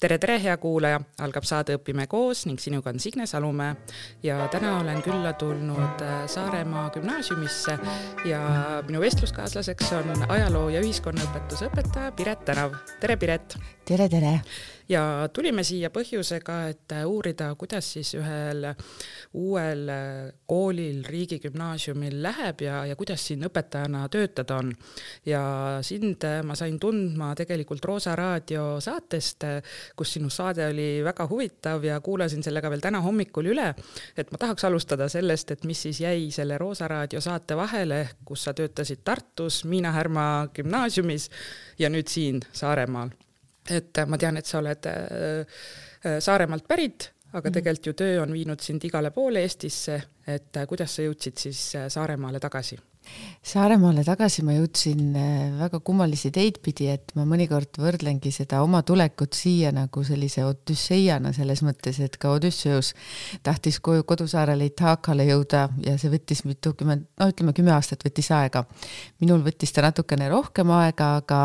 tere, tere, hea kuulaja, algab saade Õpime koos ning sinuga on Signe Salumäe ja täna olen külla tulnud äh, Saaremaa gümnaasiumisse ja minu vestluskaaslaseks on ajaloo ja ühiskonnaõpetuse õpetaja Piret Tänav. tere, Piret! tere, tere! Ja tulime siia põhjusega, et uurida, kuidas siis ühel uuel koolil, riigigümnaasiumil läheb ja, ja kuidas siin õpetajana töötada on. ja sind ma sain tundma tegelikult Roosa raadio saatest, kus sinu saade oli väga huvitav ja kuulasin selle ka veel täna hommikul üle. et ma tahaks alustada sellest, et mis siis jäi selle Roosa raadio saate vahele, kus sa töötasid Tartus Miina Härma gümnaasiumis ja nüüd siin Saaremaal et äh, ma tean, et sa oled äh, äh, Saaremaalt pärit, aga mhm. tegelikult ju töö on viinud sind igale poole Eestisse, et kuidas sa jõudsid siis Saaremaale tagasi? Saaremaale tagasi ma jõudsin äh, väga kummalisi teid pidi, et ma mõnikord võrdlengi seda oma tulekut siia nagu sellise odüsseiana selles mõttes, et ka Odüsseus tahtis koju kodusaarele Itaakale jõuda ja see võttis mitukümmend, no ütleme kümme aastat võttis aega. minul võttis ta natukene rohkem aega, aga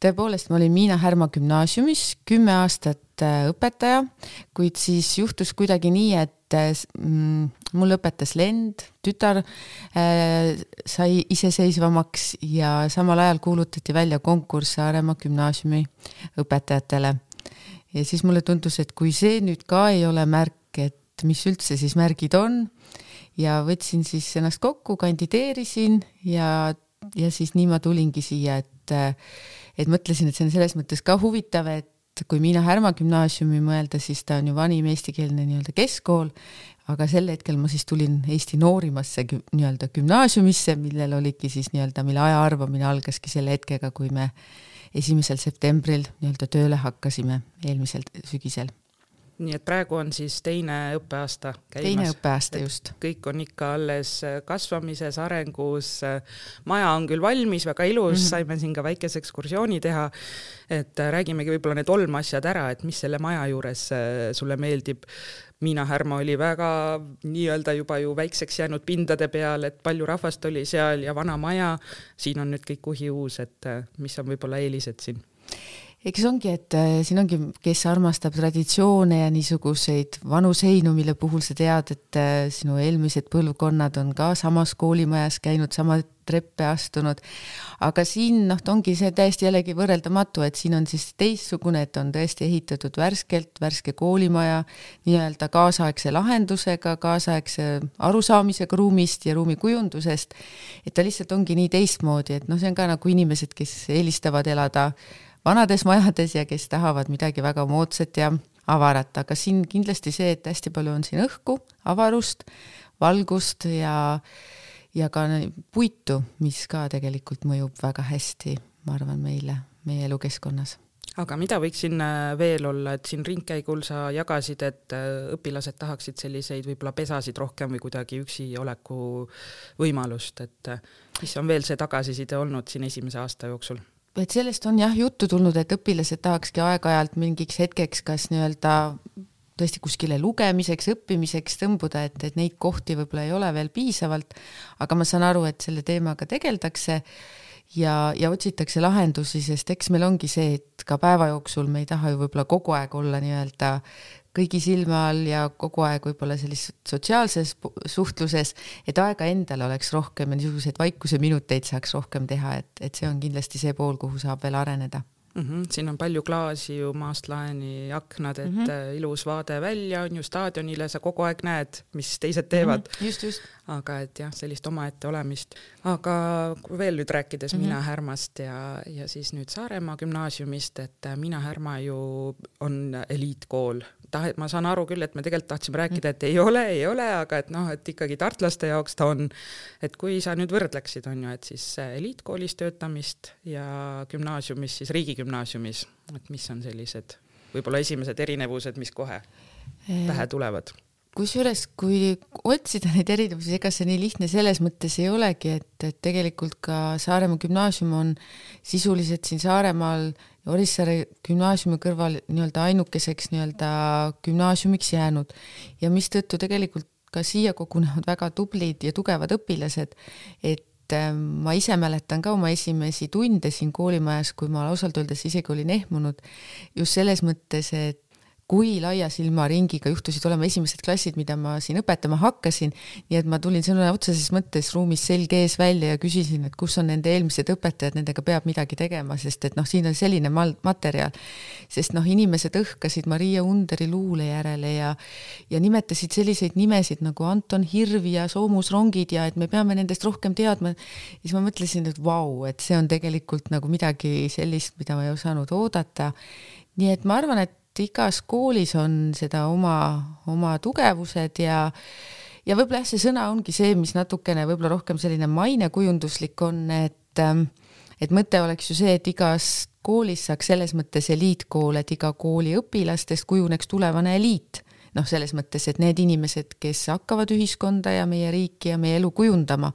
tõepoolest ma olin Miina Härma gümnaasiumis kümme aastat äh, õpetaja, kuid siis juhtus kuidagi nii, et mm, mul õpetas lend, tütar äh, sai iseseisvamaks ja samal ajal kuulutati välja konkurss Saaremaa gümnaasiumi õpetajatele. ja siis mulle tundus, et kui see nüüd ka ei ole märk, et mis üldse siis märgid on ja võtsin siis ennast kokku, kandideerisin ja, ja siis nii ma tulingi siia, et, et mõtlesin, et see on selles mõttes ka huvitav, et kui Miina Härma gümnaasiumi mõelda, siis ta on ju vanim eestikeelne nii-öelda keskkool, aga sel hetkel ma siis tulin Eesti noorimasse nii-öelda gümnaasiumisse, millel oligi siis nii-öelda, mille aja arvamine algaski selle hetkega, kui me esimesel septembril nii-öelda tööle hakkasime eelmisel sügisel nii et praegu on siis teine õppeaasta käimas. teine õppeaasta, just. kõik on ikka alles kasvamises, arengus. maja on küll valmis, väga ilus mm, -hmm. saime siin ka väikese ekskursiooni teha. et räägimegi võib-olla need olmeasjad ära, et mis selle maja juures äh, sulle meeldib. Miina Härma oli väga nii-öelda juba ju väikseks jäänud pindade peal, et palju rahvast oli seal ja vana maja. siin on nüüd kõik uhiuus, et mis on võib-olla eelised siin eks ongi, et äh, siin ongi, kes armastab traditsioone ja niisuguseid vanu seinu, mille puhul sa tead, et äh, sinu eelmised põlvkonnad on ka samas koolimajas käinud, sama treppe astunud. aga siin noh, ongi see täiesti jällegi võrreldamatu, et siin on siis teistsugune, et on tõesti ehitatud värskelt, värske koolimaja, nii-öelda kaasaegse lahendusega, kaasaegse arusaamisega ruumist ja ruumikujundusest. et ta lihtsalt ongi nii teistmoodi, et noh, see on ka nagu inimesed, kes eelistavad elada vanades majades ja kes tahavad midagi väga moodsat ja avarat, aga siin kindlasti see, et hästi palju on siin õhku, avarust, valgust ja ja ka puitu, mis ka tegelikult mõjub väga hästi, ma arvan, meile, meie elukeskkonnas aga mida võiks siin äh, veel olla, et siin ringkäigul sa jagasid, et äh, õpilased tahaksid selliseid võib-olla pesasid rohkem või kuidagi üksi oleku võimalust, et äh, mis on veel see tagasiside olnud siin esimese aasta jooksul? Et sellest on jah juttu tulnud, et õpilased tahakski aeg-ajalt mingiks hetkeks kas nii-öelda tõesti kuskile lugemiseks, õppimiseks tõmbuda, et, et neid kohti võib-olla ei ole veel piisavalt, aga ma saan aru, et selle teemaga tegeldakse ja, ja otsitakse lahendusi, sest eks meil ongi see, et ka päeva jooksul me ei taha ju võib-olla kogu aeg olla nii-öelda kõigi silme all ja kogu aeg võib-olla sellises sotsiaalses suhtluses, et aega endale oleks rohkem ja niisuguseid vaikuseminuteid saaks rohkem teha, et, et see on kindlasti see pool, kuhu saab veel areneda mm. -hmm. siin on palju klaasi ju maast laeni aknad, et mm -hmm. ilus vaade välja on ju staadionile, sa kogu aeg näed, mis teised teevad mm. -hmm. just, just. aga et jah, sellist omaette olemist. aga veel nüüd rääkides mm -hmm. Miina Härmast ja, ja siis nüüd Saaremaa gümnaasiumist, et Miina Härma ju on eliitkool tahe, ma saan aru küll, et me tegelikult tahtsime rääkida, et ei ole, ei ole, aga et noh, et ikkagi tartlaste jaoks ta on. et kui sa nüüd võrdleksid, on ju, et siis eliitkoolis töötamist ja gümnaasiumis, siis riigigümnaasiumis, et mis on sellised võib-olla esimesed erinevused, mis kohe pähe tulevad? Kusjuures, kui otsida neid erinevusi, ega see nii lihtne selles mõttes ei olegi, et, et tegelikult ka Saaremaa gümnaasium on sisuliselt siin Saaremaal Orissaare gümnaasiumi kõrval nii-öelda ainukeseks nii-öelda gümnaasiumiks jäänud. Ja mistõttu tegelikult ka siia kogunevad väga tublid ja tugevad õpilased, et äh, ma ise mäletan ka oma esimesi tunde siin koolimajas, kui ma ausalt öeldes isegi olin ehmunud just selles mõttes, et kui laia silmaringiga juhtusid olema esimesed klassid, mida ma siin õpetama hakkasin, nii et ma tulin sõna otseses mõttes ruumis selg ees välja ja küsisin, et kus on nende eelmised õpetajad, nendega peab midagi tegema, sest et noh, siin on selline mal-, materjal. sest noh, inimesed õhkasid Maria Underi luule järele ja ja nimetasid selliseid nimesid nagu Anton Hirv ja soomusrongid ja et me peame nendest rohkem teadma. siis ma mõtlesin, et vau, et see on tegelikult nagu midagi sellist, mida ma ei osanud oodata. nii et ma arvan, et et igas koolis on seda oma, oma tugevused ja ja võib-olla jah, see sõna ongi see, mis natukene võib-olla rohkem selline mainekujunduslik on, et ähm, et mõte oleks ju see, et igas koolis saaks selles mõttes eliitkool, et iga kooli õpilastest kujuneks tulevane eliit noh, selles mõttes, et need inimesed, kes hakkavad ühiskonda ja meie riiki ja meie elu kujundama,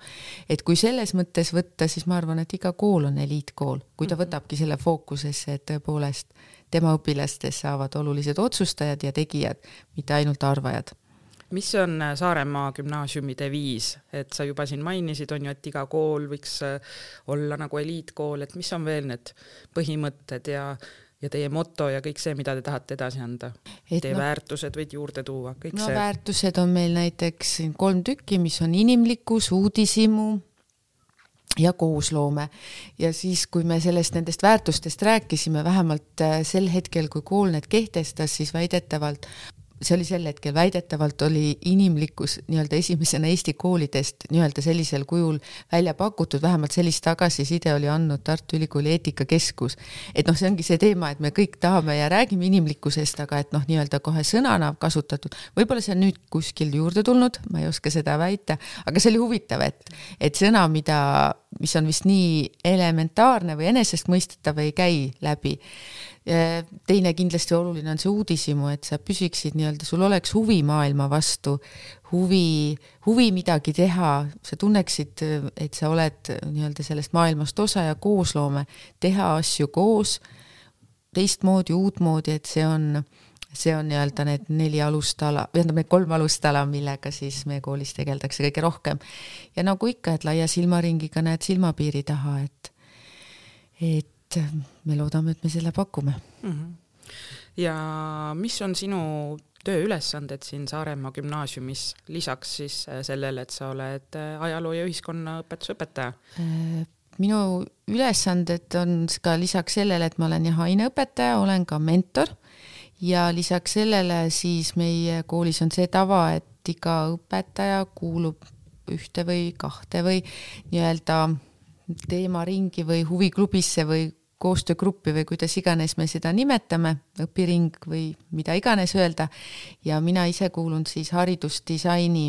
et kui selles mõttes võtta, siis ma arvan, et iga kool on eliitkool, kui ta mhm. võtabki selle fookusesse, et tõepoolest tema õpilastest saavad olulised otsustajad ja tegijad, mitte ainult arvajad. Mis on äh, Saaremaa gümnaasiumi deviis, et sa juba siin mainisid, on ju, et iga kool võiks äh, olla nagu eliitkool, et mis on veel need põhimõtted ja ja teie moto ja kõik see, mida te tahate edasi anda? Teie no, väärtused võid juurde tuua, kõik no, see. väärtused on meil näiteks kolm tükki, mis on inimlikkus, uudishimu ja koosloome. ja siis, kui me sellest, nendest väärtustest rääkisime, vähemalt äh, sel hetkel, kui kool need kehtestas, siis väidetavalt see oli sel hetkel, väidetavalt oli inimlikkus nii-öelda esimesena Eesti koolidest nii-öelda sellisel kujul välja pakutud, vähemalt sellist tagasiside oli andnud Tartu Ülikooli eetikakeskus. et noh, see ongi see teema, et me kõik tahame ja räägime inimlikkusest, aga et noh, nii-öelda kohe sõnana kasutatud, võib-olla see on nüüd kuskil juurde tulnud, ma ei oska seda väita, aga see oli huvitav, et, et sõna, mida, mis on vist nii elementaarne või enesestmõistetav, ei käi läbi. Teine kindlasti oluline on see uudishimu, et sa püsiksid nii-öelda, sul oleks huvi maailma vastu, huvi, huvi midagi teha, sa tunneksid, et sa oled nii-öelda sellest maailmast osa ja koosloome, teha asju koos, teistmoodi, uutmoodi, et see on, see on nii-öelda need neli alustala, tähendab need kolm alustala, millega siis meie koolis tegeldakse kõige rohkem. ja nagu ikka, et laia silmaringiga näed silmapiiri taha, et et et me loodame, et me selle pakume mm. -hmm. ja mis on sinu tööülesanded siin Saaremaa gümnaasiumis, lisaks siis äh, sellele, et sa oled äh, ajaloo ja ühiskonnaõpetuse õpetaja? Äh, minu ülesanded on ka lisaks sellele, et ma olen jah aineõpetaja, olen ka mentor ja lisaks sellele siis meie koolis on see tava, et iga õpetaja kuulub ühte või kahte või nii-öelda teemaringi või huviklubisse või koostöögruppi või kuidas iganes me seda nimetame, õpiring või mida iganes öelda. ja mina ise kuulun siis haridusdisaini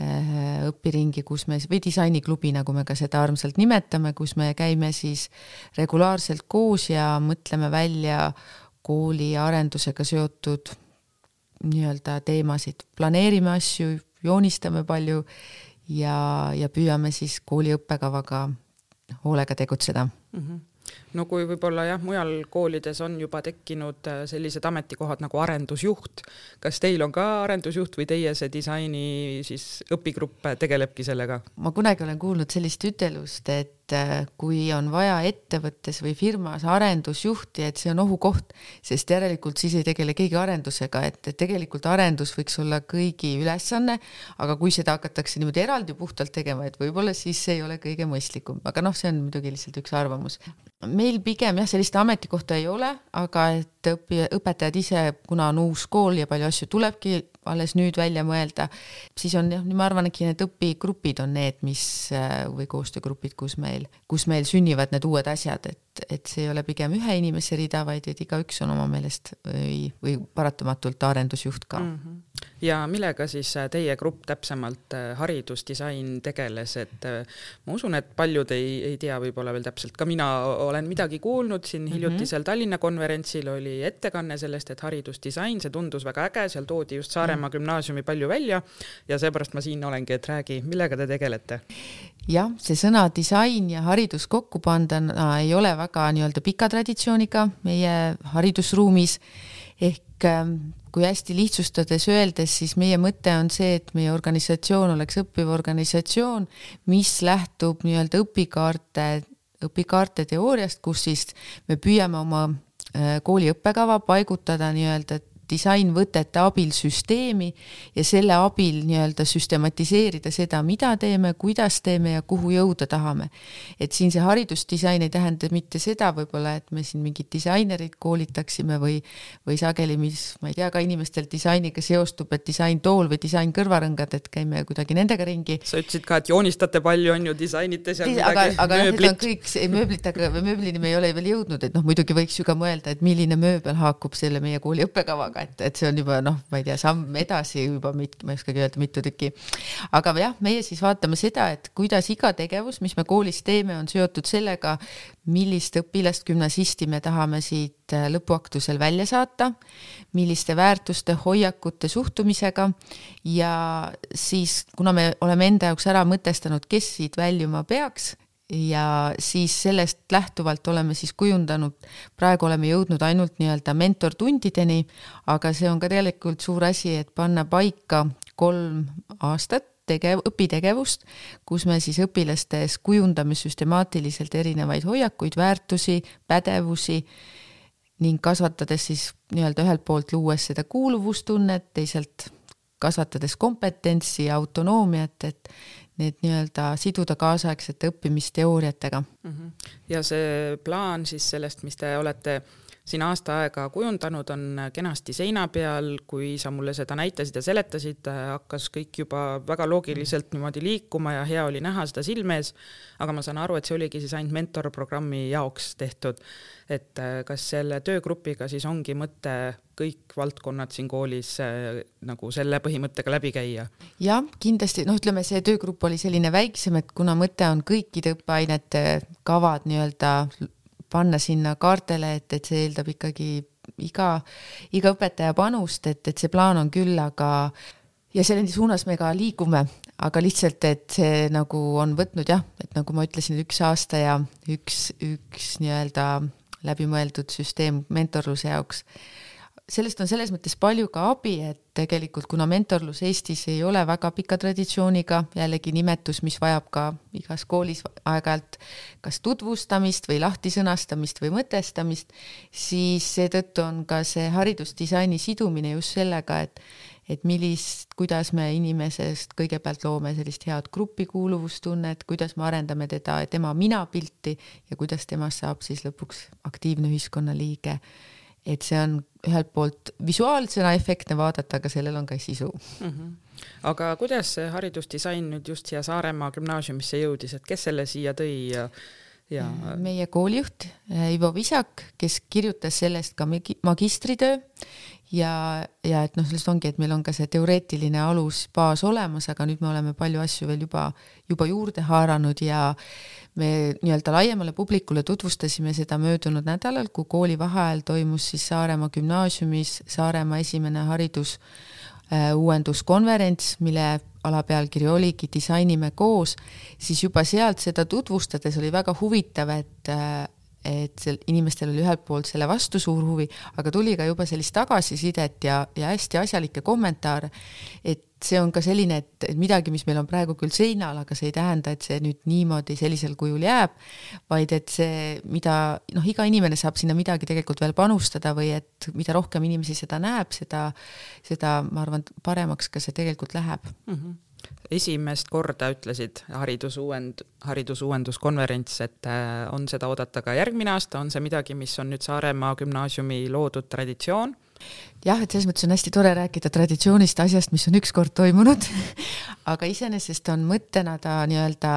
äh, õpiringi, kus me, või disainiklubi, nagu me ka seda armsalt nimetame, kus me käime siis regulaarselt koos ja mõtleme välja kooli arendusega seotud nii-öelda teemasid, planeerime asju, joonistame palju ja, ja püüame siis kooli õppekavaga hoolega tegutseda mm. -hmm no kui võib-olla jah, mujal koolides on juba tekkinud äh, sellised ametikohad nagu arendusjuht, kas teil on ka arendusjuht või teie see disaini siis õpigrupp tegelebki sellega? ma kunagi olen kuulnud sellist ütelust, et äh, kui on vaja ettevõttes või firmas arendusjuhti, et see on ohukoht, sest järelikult siis ei tegele keegi arendusega, et, tegelikult arendus võiks olla kõigi ülesanne, aga kui seda hakatakse niimoodi eraldi puhtalt tegema, et võib-olla siis see ei ole kõige mõistlikum, aga noh, see on muidugi lihtsalt üks arvamus meil pigem jah, sellist ametikohta ei ole, aga et õpi-, õpetajad ise, kuna on uus kool ja palju asju tulebki alles nüüd välja mõelda, siis on jah, ma arvan, et need õpigrupid on need, mis või koostöögrupid, kus meil, kus meil sünnivad need uued asjad, et, et see ei ole pigem ühe inimese rida, vaid et igaüks on oma meelest või, või paratamatult arendusjuht ka mm. -hmm ja millega siis teie grupp täpsemalt, äh, haridusdisain tegeles, et äh, ma usun, et paljud ei, ei tea võib-olla veel täpselt, ka mina olen midagi kuulnud siin hiljutisel mm -hmm. Tallinna konverentsil oli ettekanne sellest, et haridusdisain, see tundus väga äge, seal toodi just Saaremaa -hmm. gümnaasiumi palju välja ja seepärast ma siin olengi, et räägi, millega te tegelete? jah, see sõna disain ja haridus kokku pandana ei ole väga nii-öelda pika traditsiooniga meie haridusruumis ehk ähm, kui hästi lihtsustades öeldes, siis meie mõte on see, et meie organisatsioon oleks õppiv organisatsioon, mis lähtub nii-öelda õpikaarte, õpikaarte teooriast, kus siis me püüame oma äh, kooli õppekava paigutada nii-öelda disainvõtete abil süsteemi ja selle abil nii-öelda süstematiseerida seda, mida teeme, kuidas teeme ja kuhu jõuda tahame. et siin see haridusdisain ei tähenda mitte seda võib-olla, et me siin mingit disainerit koolitaksime või, või sageli, mis, ma ei tea, ka inimestel disainiga seostub, et disaintool või disainkõrvarõngad, et käime kuidagi nendega ringi. sa ütlesid ka, et joonistate palju, on ju, disainite seal Dis, midagi, aga, aga. Need on kõik, see mööblit, aga mööblini me ei ole veel jõudnud, et noh, muidugi võiks ju ka mõelda, et milline mööbel haakub selle meie kooli õppekavaga aga et, et see on juba noh, ma ei tea, samm edasi juba mit-, ma ei oskagi öelda, mitu tükki. aga jah, meie siis vaatame seda, et kuidas iga tegevus, mis me koolis teeme, on seotud sellega, millist õpilast, gümnasisti me tahame siit äh, lõpuaktusel välja saata, milliste väärtuste, hoiakute, suhtumisega ja siis, kuna me oleme enda jaoks ära mõtestanud, kes siit väljuma peaks ja siis sellest lähtuvalt oleme siis kujundanud, praegu oleme jõudnud ainult nii-öelda mentortundideni, aga see on ka tegelikult suur asi, et panna paika kolm aastat tegev, õpitegevust, kus me siis õpilastes kujundame süstemaatiliselt erinevaid hoiakuid, väärtusi, pädevusi ning kasvatades siis nii-öelda ühelt poolt luues seda kuuluvustunnet, teisalt kasvatades kompetentsi ja autonoomiat, et need nii-öelda siduda kaasaegsete õppimisteooriatega mm. -hmm. ja see plaan siis sellest, mis te olete siin aasta aega kujundanud, on kenasti seina peal, kui sa mulle seda näitasid ja seletasid, hakkas kõik juba väga loogiliselt niimoodi liikuma ja hea oli näha seda silme ees, aga ma saan aru, et see oligi siis ainult mentorprogrammi jaoks tehtud. et kas selle töögrupiga siis ongi mõte kõik valdkonnad siin koolis äh, nagu selle põhimõttega läbi käia? jah, kindlasti, noh, ütleme see töögrupp oli selline väiksem, et kuna mõte on kõikide õppeainete kavad nii-öelda panna sinna kaartele, et, et see eeldab ikkagi iga, iga õpetaja panust, et, et see plaan on küll, aga ja selle suunas me ka liigume, aga lihtsalt, et see nagu on võtnud jah, et nagu ma ütlesin, üks aasta ja üks, üks nii-öelda läbimõeldud süsteem mentorluse jaoks sellest on selles mõttes palju ka abi, et tegelikult kuna mentorlus Eestis ei ole väga pika traditsiooniga, jällegi nimetus, mis vajab ka igas koolis aeg-ajalt kas tutvustamist või lahtisõnastamist või mõtestamist, siis seetõttu on ka see haridusdisaini sidumine just sellega, et et millist, kuidas me inimesest kõigepealt loome sellist head grupikuuluvustunnet, kuidas me arendame teda, tema mina-pilti ja kuidas temast saab siis lõpuks aktiivne ühiskonnaliige et see on ühelt poolt visuaalsena efektne vaadata, aga sellel on ka sisu mm. -hmm. aga kuidas see haridusdisain nüüd just siia Saaremaa gümnaasiumisse jõudis, et kes selle siia tõi ja ja meie koolijuht eh, Ivo Visak, kes kirjutas sellest ka magistritöö ja, ja et noh, sellest ongi, et meil on ka see teoreetiline alus, baas olemas, aga nüüd me oleme palju asju veel juba, juba juurde haaranud ja me nii-öelda laiemale publikule tutvustasime seda möödunud nädalal, kui koolivaheajal toimus siis Saaremaa gümnaasiumis Saaremaa esimene haridus äh, uuenduskonverents, mille alapealkiri oligi Disainime koos, siis juba sealt seda tutvustades oli väga huvitav, et äh, et seal inimestel oli ühelt poolt selle vastu suur huvi, aga tuli ka juba sellist tagasisidet ja, ja hästi asjalikke kommentaare. et see on ka selline, et, midagi, mis meil on praegu küll seinal, aga see ei tähenda, et see nüüd niimoodi sellisel kujul jääb, vaid et see, mida noh, iga inimene saab sinna midagi tegelikult veel panustada või et mida rohkem inimesi seda näeb, seda, seda ma arvan, paremaks ka see tegelikult läheb mm. -hmm esimest korda ütlesid haridusuuend-, haridusuuenduskonverents, et äh, on seda oodata ka järgmine aasta, on see midagi, mis on nüüd Saaremaa gümnaasiumi loodud traditsioon? jah, et selles mõttes on hästi tore rääkida traditsioonist, asjast, mis on ükskord toimunud aga iseenesest on mõttena ta nii-öelda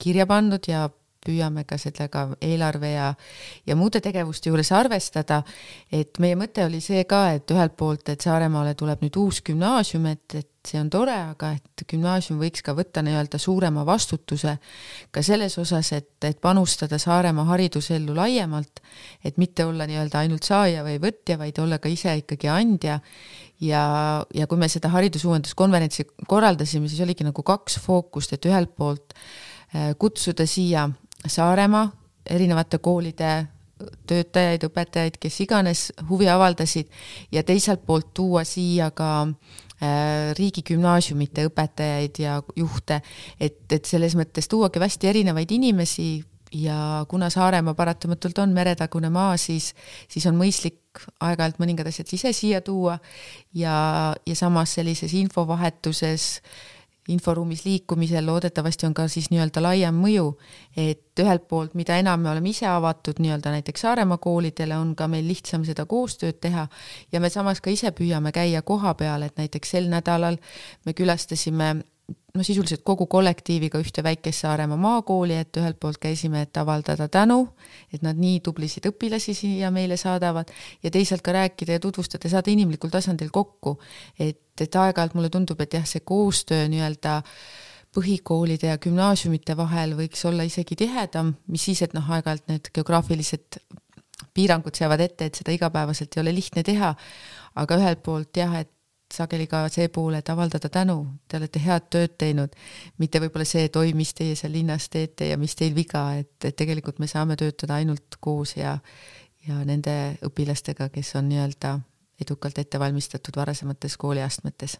kirja pandud ja püüame ka sellega eelarve ja, ja muude tegevuste juures arvestada, et meie mõte oli see ka, et ühelt poolt, et Saaremaale tuleb nüüd uus gümnaasium, et, et see on tore, aga et gümnaasium võiks ka võtta nii-öelda suurema vastutuse ka selles osas, et, et panustada Saaremaa haridusellu laiemalt, et mitte olla nii-öelda ainult saaja või võtja, vaid olla ka ise ikkagi andja. Ja, ja kui me seda haridusuuenduskonverentsi korraldasime, siis oligi nagu kaks fookust, et ühelt poolt äh, kutsuda siia Saaremaa erinevate koolide töötajaid, õpetajaid, kes iganes huvi avaldasid ja teiselt poolt tuua siia ka äh, riigigümnaasiumite õpetajaid ja juhte, et, et selles mõttes tuuagi hästi erinevaid inimesi ja kuna Saaremaa paratamatult on meretagune maa, siis, siis on mõistlik aeg-ajalt mõningad asjad ise siia tuua ja, ja samas sellises infovahetuses äh, inforuumis liikumisel loodetavasti on ka siis nii-öelda laiem mõju, et ühelt poolt, mida enam me oleme ise avatud nii-öelda näiteks Saaremaa koolidele, on ka meil lihtsam seda koostööd teha. Ja me samas ka ise püüame käia koha peal, et näiteks sel nädalal me külastasime no sisuliselt kogu kollektiiviga ühte väikest Saaremaa maakooli, et ühelt poolt käisime, et avaldada tänu, et nad nii tublisid õpilasi siia meile saadavad ja teisalt ka rääkida ja tutvustada, saada inimlikul tasandil kokku. et, et aeg-ajalt mulle tundub, et jah, see koostöö nii-öelda põhikoolide ja gümnaasiumite vahel võiks olla isegi tihedam, mis siis, et noh, aeg-ajalt need geograafilised piirangud seavad ette, et seda igapäevaselt ei ole lihtne teha, aga ühelt poolt jah, et sageli ka see pool, et avaldada tänu, te olete head tööd teinud, mitte võib-olla see, et oi, mis teie seal linnas teete ja mis teil viga, et, et tegelikult me saame töötada ainult koos ja ja nende õpilastega, kes on nii-öelda edukalt ette valmistatud varasemates kooliastmetes.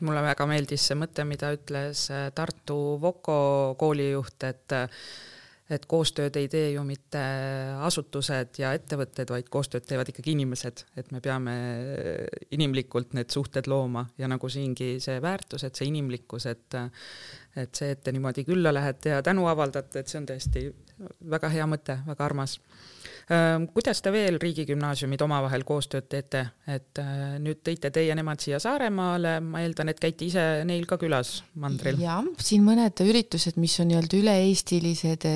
Mulle väga meeldis see mõte, mida ütles Tartu Voko koolijuht, et et koostööd ei tee ju mitte asutused ja ettevõtted, vaid koostööd teevad ikkagi inimesed, et me peame inimlikult need suhted looma. Ja nagu siingi see väärtus, et see inimlikkus, et et see, et te niimoodi külla lähete ja tänu avaldate, et see on tõesti väga hea mõte, väga armas Ehm, kuidas te veel riigigümnaasiumid omavahel koostööd teete, et äh, nüüd tõite teie nemad siia Saaremaale, ma eeldan, et käite ise neil ka külas mandril? jah, siin mõned üritused, mis on nii-öelda üle-eestilised,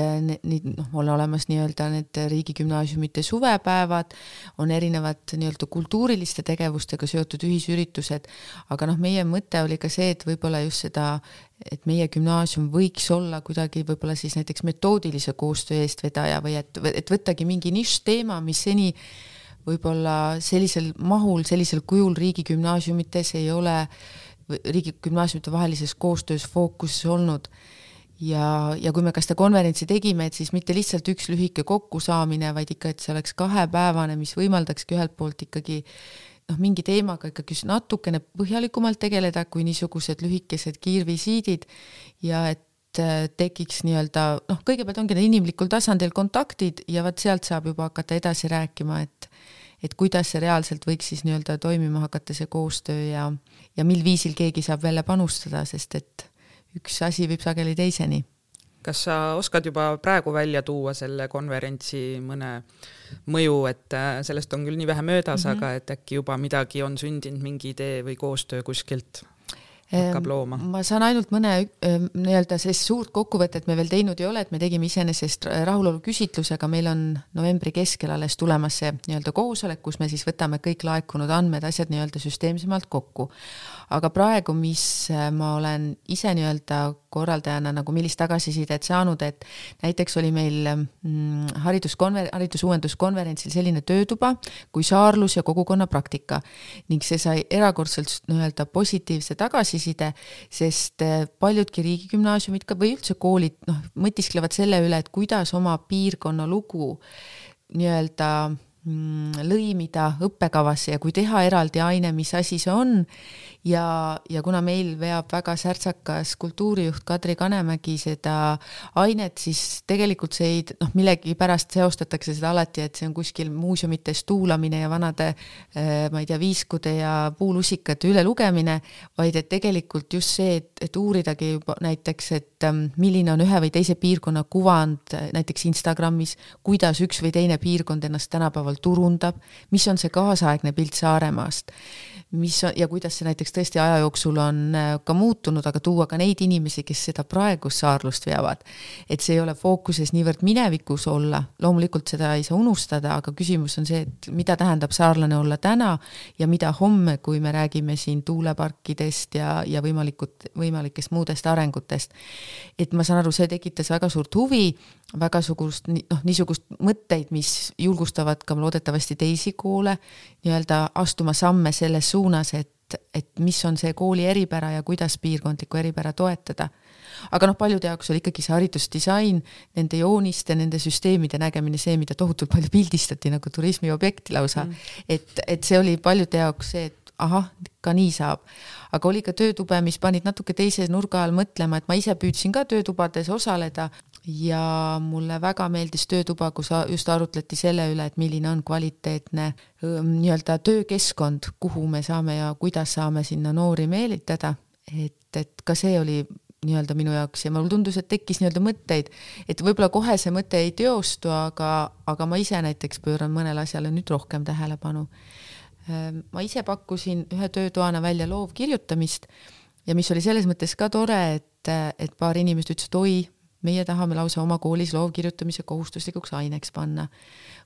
et nii noh, on olemas nii-öelda need riigigümnaasiumite suvepäevad, on erinevad nii-öelda kultuuriliste tegevustega seotud ühisüritused, aga noh, meie mõte oli ka see, et võib-olla just seda, et meie gümnaasium võiks olla kuidagi võib-olla siis näiteks metoodilise koostöö eestvedaja või et, et võttagi mingi nišš-teema, mis seni võib-olla sellisel mahul, sellisel kujul riigigümnaasiumites ei ole riigigümnaasiumite vahelises koostöös fookuses olnud ja, ja kui me ka seda konverentsi tegime, et siis mitte lihtsalt üks lühike kokkusaamine, vaid ikka, et see oleks kahepäevane, mis võimaldakski ühelt poolt ikkagi noh, mingi teemaga ikkagi natukene põhjalikumalt tegeleda kui niisugused lühikesed kiirvisiidid ja et äh, tekiks nii-öelda noh, kõigepealt ongi inimlikul tasandil kontaktid ja vot sealt saab juba hakata edasi rääkima, et et kuidas see reaalselt võiks siis nii-öelda toimima hakata, see koostöö ja, ja mil viisil keegi saab jälle panustada, sest et üks asi viib sageli teiseni. kas sa oskad juba praegu välja tuua selle konverentsi mõne mõju, et äh, sellest on küll nii vähe möödas mm, -hmm. aga et äkki juba midagi on sündinud, mingi idee või koostöö kuskilt? Hakkab looma? ma saan ainult mõne nii-öelda sellist suurt kokkuvõtet me veel teinud ei ole, et me tegime iseenesest rahulolu küsitluse, aga meil on novembri keskel alles tulemas see nii-öelda koosolek, kus me siis võtame kõik laekunud andmed, asjad nii-öelda süsteemsemalt kokku aga praegu, mis äh, ma olen ise nii-öelda korraldajana nagu millist tagasisidet saanud, et näiteks oli meil mm, hariduskonver-, haridusuuenduskonverentsil selline töötuba kui saarlus ja kogukonnapraktika ning see sai erakordselt nii-öelda positiivse tagasiside, sest äh, paljudki riigigümnaasiumid ka või üldse koolid noh, mõtisklevad selle üle, et kuidas oma piirkonna lugu nii-öelda mm, lõimida õppekavasse ja kui teha eraldi aine, mis asi see on ja, ja kuna meil veab väga särtsakas kultuurijuht Kadri Kanemägi seda ainet, siis tegelikult see ei, noh, millegipärast seostatakse seda alati, et see on kuskil muuseumites tuulamine ja vanade äh, ma ei tea, viiskude ja puulusikate ülelugemine, vaid et tegelikult just see, et, et uuridagi juba näiteks, et ähm, milline on ühe või teise piirkonna kuvand äh, näiteks Instagramis, kuidas üks või teine piirkond ennast tänapäeval turundab, mis on see kaasaegne pilt Saaremaast mis on ja kuidas see näiteks tõesti aja jooksul on äh, ka muutunud, aga tuua ka neid inimesi, kes seda praegust saarlust veavad. et see ei ole fookuses niivõrd minevikus olla, loomulikult seda ei saa unustada, aga küsimus on see, et mida tähendab saarlane olla täna ja mida homme, kui me räägime siin tuuleparkidest ja, ja võimalikud, võimalikest muudest arengutest. et ma saan aru, see tekitas väga suurt huvi väga sugust, noh, niisugust mõtteid, mis julgustavad ka loodetavasti teisi koole nii-öelda astuma samme selles suunas, et, et mis on see kooli eripära ja kuidas piirkondlikku eripära toetada. aga noh, paljude jaoks oli ikkagi see haridusdisain, nende jooniste, nende süsteemide nägemine, see, mida tohutult palju pildistati nagu turismiobjekti lausa mm., et, et see oli paljude jaoks see, et ahah, ka nii saab. aga oli ka töötube, mis panid natuke teise nurga all mõtlema, et ma ise püüdsin ka töötubades osaleda ja mulle väga meeldis töötuba, kus just arutleti selle üle, et milline on kvaliteetne nii-öelda töökeskkond, kuhu me saame ja kuidas saame sinna noori meelitada, et, et ka see oli nii-öelda minu jaoks ja mulle tundus, et tekkis nii-öelda mõtteid, et võib-olla kohe see mõte ei teostu, aga, aga ma ise näiteks pööran mõnele asjale nüüd rohkem tähelepanu. ma ise pakkusin ühe töötoana välja loovkirjutamist ja mis oli selles mõttes ka tore, et, et paar inimest ütles, et oi, meie tahame lausa oma koolis loovkirjutamise kohustuslikuks aineks panna.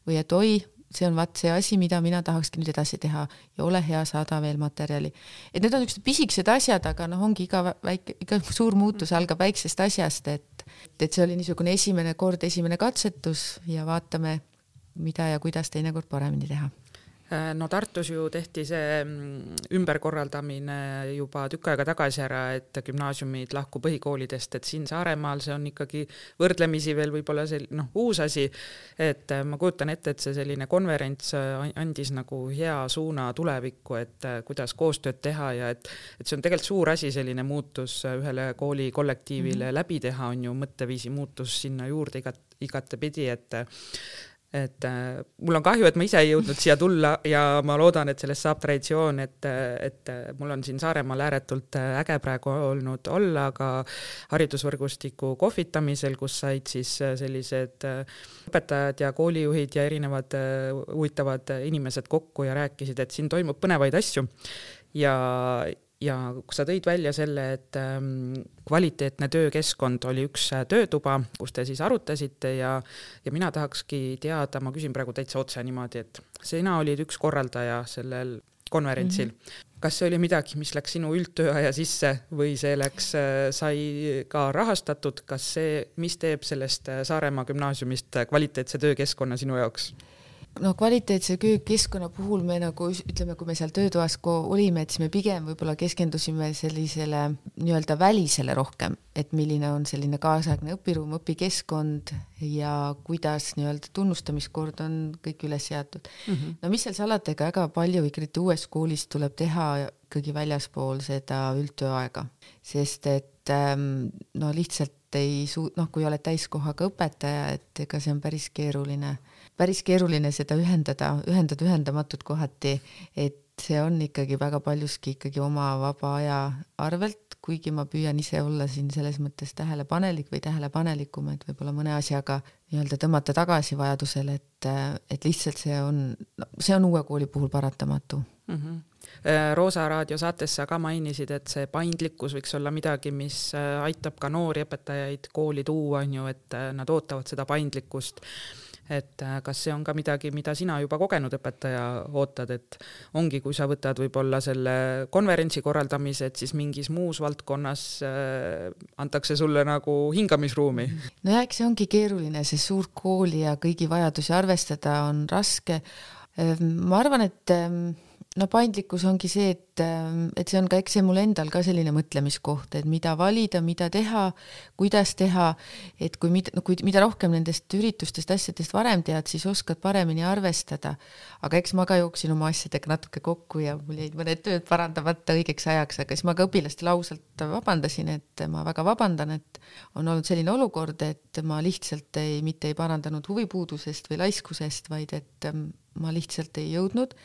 või et oi, see on vaat see asi, mida mina tahakski nüüd edasi teha ja ole hea, saada veel materjali. et need on niisugused pisikesed asjad, aga noh, ongi iga väike, iga suur muutus algab väiksest asjast, et, et see oli niisugune esimene kord, esimene katsetus ja vaatame, mida ja kuidas teinekord paremini teha no Tartus ju tehti see mm, ümberkorraldamine juba tükk aega tagasi ära, et gümnaasiumid lahku põhikoolidest, et siin Saaremaal see on ikkagi võrdlemisi veel võib-olla see noh, uus asi. et äh, ma kujutan ette, et see selline konverents äh, andis nagu hea suuna tulevikku, et kuidas koostööd teha ja et, et see on tegelikult suur asi, selline muutus ühele kooli kollektiivile mm -hmm. läbi teha, on ju mõtteviisi muutus sinna juurde igat, igatepidi, et et äh, mul on kahju, et ma ise ei jõudnud siia tulla ja ma loodan, et sellest saab traditsioon, et, et mul on siin Saaremaal ääretult äge praegu olnud olla ka haridusvõrgustiku kohvitamisel, kus said siis sellised õpetajad ja koolijuhid ja erinevad huvitavad inimesed kokku ja rääkisid, et siin toimub põnevaid asju. Ja, ja sa tõid välja selle, et ähm, kvaliteetne töökeskkond oli üks äh, töötuba, kus te siis arutasite ja, ja mina tahakski teada, ma küsin praegu täitsa otse niimoodi, et sina olid üks korraldaja sellel konverentsil mm. -hmm. kas see oli midagi, mis läks sinu üldtööaja sisse või see läks, äh, sai ka rahastatud, kas see, mis teeb sellest äh, Saaremaa gümnaasiumist kvaliteetse töökeskkonna sinu jaoks? No kvaliteetse keskkonna puhul me nagu ütleme, kui me seal töötoas olime, et siis me pigem võib-olla keskendusime sellisele nii-öelda välisele rohkem, et milline on selline kaasaegne õpiruum, õpikeskkond ja kuidas nii-öelda tunnustamiskord on kõik üles seatud mm. -hmm. no mis seal salata, ega väga palju ikkagi uues koolis tuleb teha ikkagi väljaspool seda üldtööaega, sest et ähm, no lihtsalt ei suu-, noh, kui oled täiskohaga õpetaja, et ega see on päris keeruline päris keeruline seda ühendada, ühendada ühendamatut kohati, et see on ikkagi väga paljuski ikkagi oma vaba aja arvelt, kuigi ma püüan ise olla siin selles mõttes tähelepanelik või tähelepanelikum, et võib-olla mõne asjaga nii-öelda tõmmata tagasi vajadusel, et, et lihtsalt see on, see on uue kooli puhul paratamatu mm. -hmm. Roosa raadio saates sa ka mainisid, et see paindlikkus võiks olla midagi, mis äh, aitab ka noori õpetajaid kooli tuua, on ju, et äh, nad ootavad seda paindlikkust et äh, kas see on ka midagi, mida sina juba kogenud õpetaja ootad, et ongi, kui sa võtad võib-olla selle konverentsi korraldamise, et siis mingis muus valdkonnas äh, antakse sulle nagu hingamisruumi? nojah, eks see ongi keeruline, sest suurt kooli ja kõigi vajadusi arvestada on raske. Ma arvan, et no paindlikkus ongi see, et, ähm, et see on ka, eks see mul endal ka selline mõtlemiskoht, et mida valida, mida teha, kuidas teha, et kui mida, no kui, mida rohkem nendest üritustest, asjadest varem tead, siis oskad paremini arvestada. aga eks ma ka jooksin oma asjadega natuke kokku ja mul jäid mõned tööd parandamata õigeks ajaks, aga siis ma ka õpilastele ausalt vabandasin, et ma väga vabandan, et on olnud selline olukord, et ma lihtsalt ei, mitte ei parandanud huvipuudusest või laiskusest, vaid et ähm, ma lihtsalt ei jõudnud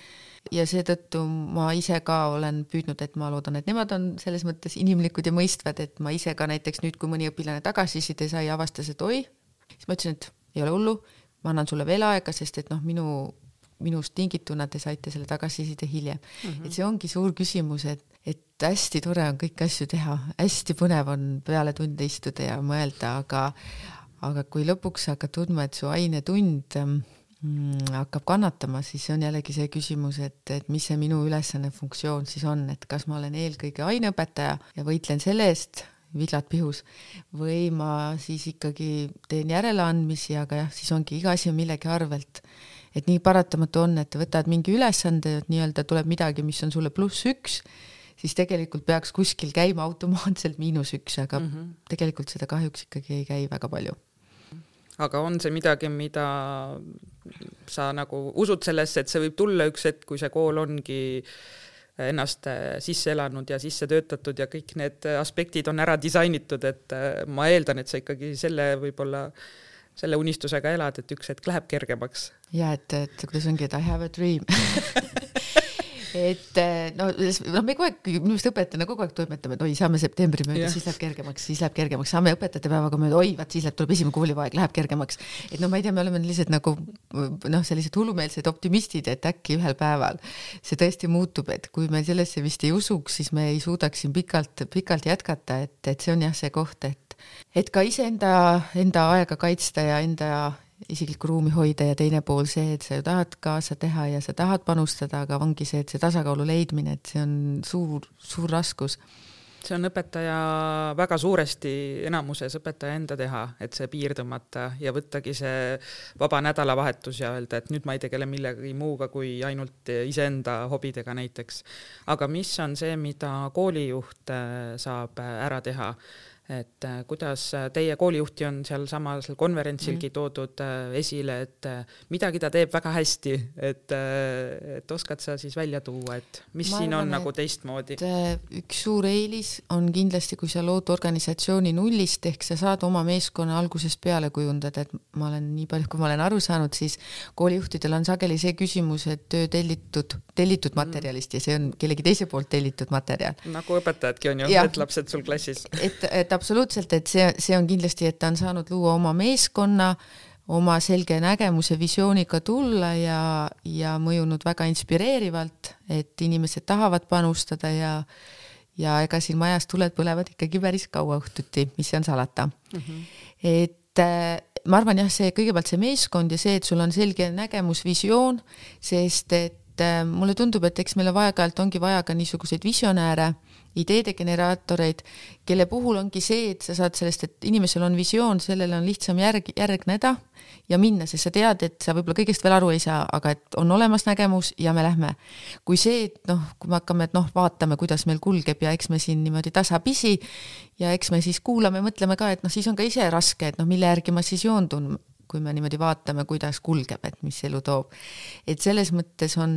ja seetõttu ma ise ka olen püüdnud, et ma loodan, et nemad on selles mõttes inimlikud ja mõistvad, et ma ise ka näiteks nüüd, kui mõni õpilane tagasiside sai, avastas, et oi, siis ma ütlesin, et ei ole hullu, ma annan sulle veel aega, sest et noh, minu, minust tingituna te saite selle tagasiside hiljem mm. -hmm. et see ongi suur küsimus, et, et hästi tore on kõiki asju teha, hästi põnev on peale tunde istuda ja mõelda, aga aga kui lõpuks hakkad tundma, et su ainetund mm, hakkab kannatama, siis on jällegi see küsimus, et, et mis see minu ülesanne, funktsioon siis on, et kas ma olen eelkõige aineõpetaja ja võitlen selle eest, viglad pihus, või ma siis ikkagi teen järeleandmisi, aga jah, siis ongi iga asi on millegi arvelt. et nii paratamatu on, et võtad mingi ülesande, et nii-öelda tuleb midagi, mis on sulle pluss üks, siis tegelikult peaks kuskil käima automaatselt miinus üks, aga mm -hmm. tegelikult seda kahjuks ikkagi ei käi väga palju. aga on see midagi, mida sa nagu usud sellesse, et see võib tulla üks hetk, kui see kool ongi ennast sisse elanud ja sisse töötatud ja kõik need aspektid on ära disainitud, et ma eeldan, et sa ikkagi selle võib-olla äh, selle unistusega elad, et üks hetk läheb kergemaks. ja et, et kuidas ongi, et I have a dream et no, noh, me kogu aeg, minu meelest õpetajana kogu aeg toimetame, et oi, saame septembri mööda, siis läheb kergemaks, siis läheb kergemaks, saame õpetajate päevaga mööda, oi, vaat siis läheb, tuleb esimene koolivaeg, läheb kergemaks. et no ma ei tea, me oleme lihtsalt nagu noh, sellised hullumeelsed optimistid, et äkki ühel päeval see tõesti muutub, et kui me sellesse vist ei usuks, siis me ei suudaks siin pikalt, pikalt jätkata, et, et see on jah, see koht, et et ka iseenda, enda aega kaitsta ja enda isiklikku ruumi hoida ja teine pool see, et sa ju tahad kaasa teha ja sa tahad panustada, aga ongi see, et see tasakaalu leidmine, et see on suur, suur raskus. see on õpetaja väga suuresti enamuses õpetaja enda teha, et see piir tõmmata ja võttagi see vaba nädalavahetus ja öelda, et nüüd ma ei tegele millegi muuga kui ainult iseenda hobidega näiteks. aga mis on see, mida koolijuht äh, saab äh, ära teha? Et äh, kuidas äh, teie koolijuhti on sealsamal konverentsilgi mm. toodud äh, esile, et midagi ta teeb väga hästi, et, et oskad sa siis välja tuua, et mis Ma siin arvan, on nagu teistmoodi? üks suur eelis on kindlasti, kui sa lood organisatsiooni nullist, ehk sa saad oma meeskonna algusest peale kujundada, et ma olen nii palju, kui ma olen aru saanud, siis koolijuhtidel on sageli see küsimus, et töö tellitud, tellitud materjalist ja see on kellegi teise poolt tellitud materjal. nagu õpetajadki on ju, need lapsed sul klassis. et, et absoluutselt, et see, see on kindlasti, et ta on saanud luua oma meeskonna, oma selge nägemuse, visiooniga tulla ja, ja mõjunud väga inspireerivalt, et inimesed tahavad panustada ja ja ega siin majas tuled põlevad ikkagi päris kaua õhtuti, mis seal salata mm. -hmm. et äh, ma arvan jah, see kõigepealt see meeskond ja see, et sul on selge nägemus, visioon, sest et äh, mulle tundub, et eks meil aeg-ajalt ongi vaja ka niisuguseid visionääre ideede generaatoreid, kelle puhul ongi see, et sa saad sellest, et inimesel on visioon, sellele on lihtsam järg, järgneda ja minna, sest sa tead, et sa võib-olla kõigest veel aru ei saa, aga et on olemas nägemus ja me lähme. kui see, et noh, kui me hakkame, et noh, vaatame, kuidas meil kulgeb ja eks me siin niimoodi tasapisi ja eks me siis kuulame, mõtleme ka, et noh, siis on ka ise raske, et noh, mille järgi ma siis joondun kui me niimoodi vaatame, kuidas kulgeb, et mis elu toob. et selles mõttes on,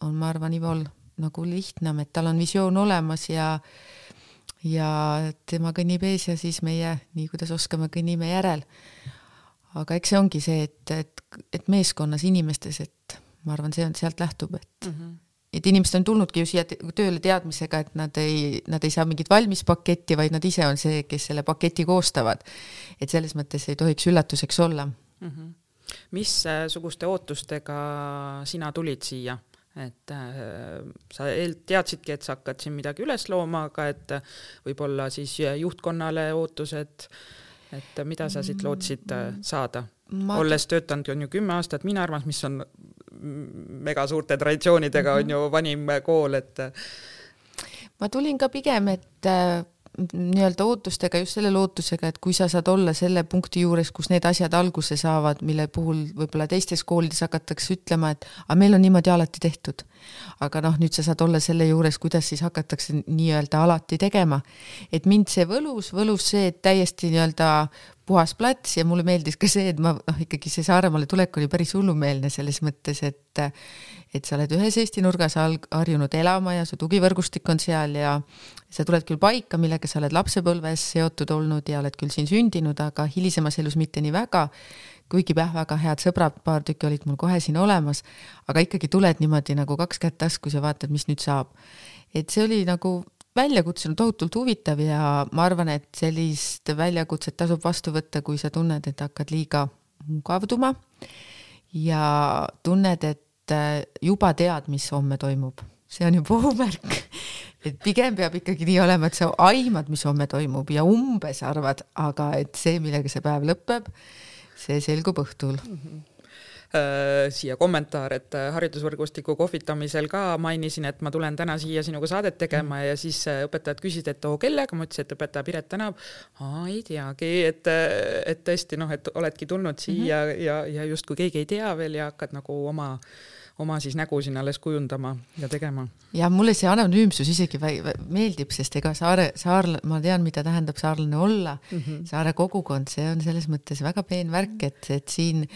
on, ma arvan, Ivol nagu lihtsam, et tal on visioon olemas ja ja tema kõnnib ees ja siis meie, nii kuidas oskame, kõnnime järel. aga eks see ongi see, et, et, et meeskonnas, inimestes, et ma arvan, see on, sealt lähtub, et mm, -hmm. et inimesed on tulnudki ju siia tööle teadmisega, et nad ei, nad ei saa mingit valmis paketti, vaid nad ise on see, kes selle paketi koostavad. et selles mõttes ei tohiks üllatuseks olla mm. -hmm. missuguste ootustega sina tulid siia? Et äh, sa teadsidki, et sa hakkad siin midagi üles looma, aga et äh, võib-olla siis juhtkonnale ootused, et mida sa siit lootsid äh, saada Ma...? olles töötanud on ju kümme aastat Miinarmas, mis on mega suurte traditsioonidega mm, -hmm. on ju vanim kool, et ma tulin ka pigem, et äh, nii-öelda ootustega, just selle lootusega, et kui sa saad olla selle punkti juures, kus need asjad alguse saavad, mille puhul võib-olla teistes koolides hakatakse ütlema, et aga meil on niimoodi alati tehtud. aga noh, nüüd sa saad olla selle juures, kuidas siis hakatakse nii-öelda alati tegema. et mind see võlus, võlus see, et täiesti nii-öelda puhas plats ja mulle meeldis ka see, et ma noh, ikkagi see Saaremaale tulek oli päris hullumeelne selles mõttes, et et sa oled ühes Eesti nurgas harjunud elama ja su tugivõrgustik on seal ja sa tuled küll paika, millega sa oled lapsepõlves seotud olnud ja oled küll siin sündinud, aga hilisemas elus mitte nii väga, kuigi jah, väga head sõbrad, paar tükki olid mul kohe siin olemas, aga ikkagi tuled niimoodi nagu kaks kätt taskus ja vaatad, mis nüüd saab. et see oli nagu väljakutse on tohutult huvitav ja ma arvan, et sellist väljakutset tasub vastu võtta, kui sa tunned, et hakkad liiga mugavduma ja tunned, et äh, juba tead, mis homme toimub. see on juba ohumärk. et pigem peab ikkagi nii olema, et sa aimad, mis homme toimub ja umbes arvad, aga et see, millega see päev lõpeb, see selgub õhtul mm. -hmm siia kommentaar, et äh, haridusvõrgustiku kohvitamisel ka mainisin, et ma tulen täna siia sinuga saadet tegema mm. ja siis äh, õpetajad küsisid, et oo kellega, ma ütlesin, et õpetaja Piret Tänav. aa, ei teagi, et, et tõesti noh, et oledki tulnud siia mm -hmm. ja, ja justkui keegi ei tea veel ja hakkad nagu oma oma siis nägu siin alles kujundama ja tegema. ja mulle see anonüümsus isegi meeldib, sest ega saare, saarla-, ma tean, mida tähendab saarlane olla mm, -hmm. saare kogukond, see on selles mõttes väga peen värk, et, et siin